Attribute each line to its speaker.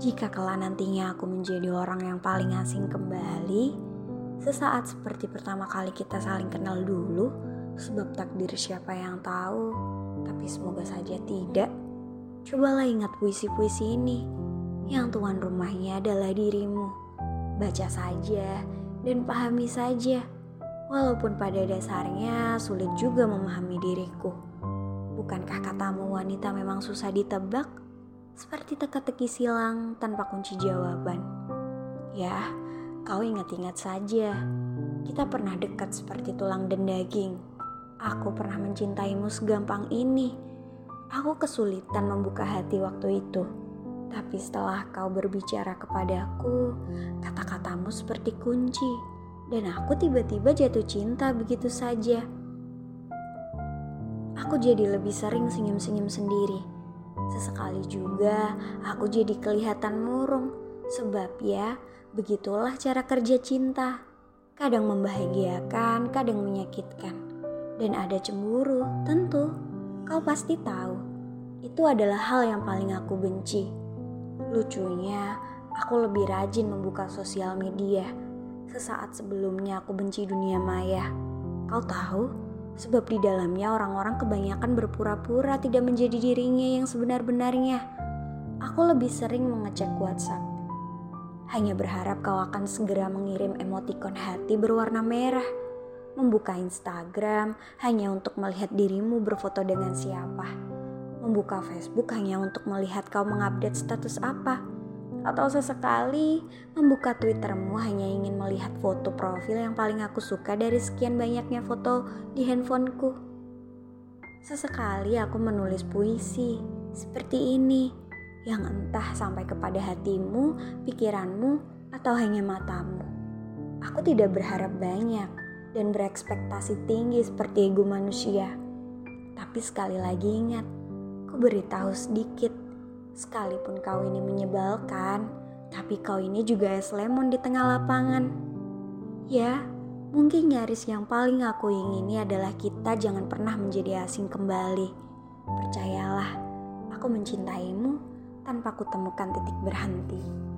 Speaker 1: Jika kelak nantinya aku menjadi orang yang paling asing kembali, sesaat seperti pertama kali kita saling kenal dulu, sebab takdir siapa yang tahu, tapi semoga saja tidak. Cobalah ingat puisi-puisi ini, yang tuan rumahnya adalah dirimu. Baca saja dan pahami saja, walaupun pada dasarnya sulit juga memahami diriku. Bukankah katamu wanita memang susah ditebak? Seperti teka-teki silang tanpa kunci jawaban. Ya, kau ingat-ingat saja, kita pernah dekat seperti tulang dan daging. Aku pernah mencintaimu segampang ini. Aku kesulitan membuka hati waktu itu. Tapi setelah kau berbicara kepadaku, kata-katamu seperti kunci. Dan aku tiba-tiba jatuh cinta begitu saja. Aku jadi lebih sering senyum-senyum sendiri Sesekali juga aku jadi kelihatan murung, sebab ya begitulah cara kerja cinta. Kadang membahagiakan, kadang menyakitkan. Dan ada cemburu, tentu. Kau pasti tahu. Itu adalah hal yang paling aku benci. Lucunya, aku lebih rajin membuka sosial media. Sesaat sebelumnya aku benci dunia maya. Kau tahu? Sebab di dalamnya orang-orang kebanyakan berpura-pura tidak menjadi dirinya yang sebenar-benarnya. Aku lebih sering mengecek WhatsApp. Hanya berharap kau akan segera mengirim emotikon hati berwarna merah. Membuka Instagram hanya untuk melihat dirimu berfoto dengan siapa. Membuka Facebook hanya untuk melihat kau mengupdate status apa atau sesekali membuka Twittermu hanya ingin melihat foto profil yang paling aku suka dari sekian banyaknya foto di handphoneku. Sesekali aku menulis puisi seperti ini yang entah sampai kepada hatimu, pikiranmu, atau hanya matamu. Aku tidak berharap banyak dan berekspektasi tinggi seperti ego manusia. Tapi sekali lagi ingat, ku beritahu sedikit Sekalipun kau ini menyebalkan, tapi kau ini juga es lemon di tengah lapangan. Ya, mungkin nyaris yang paling aku ingini adalah kita jangan pernah menjadi asing kembali. Percayalah, aku mencintaimu tanpa kutemukan titik berhenti.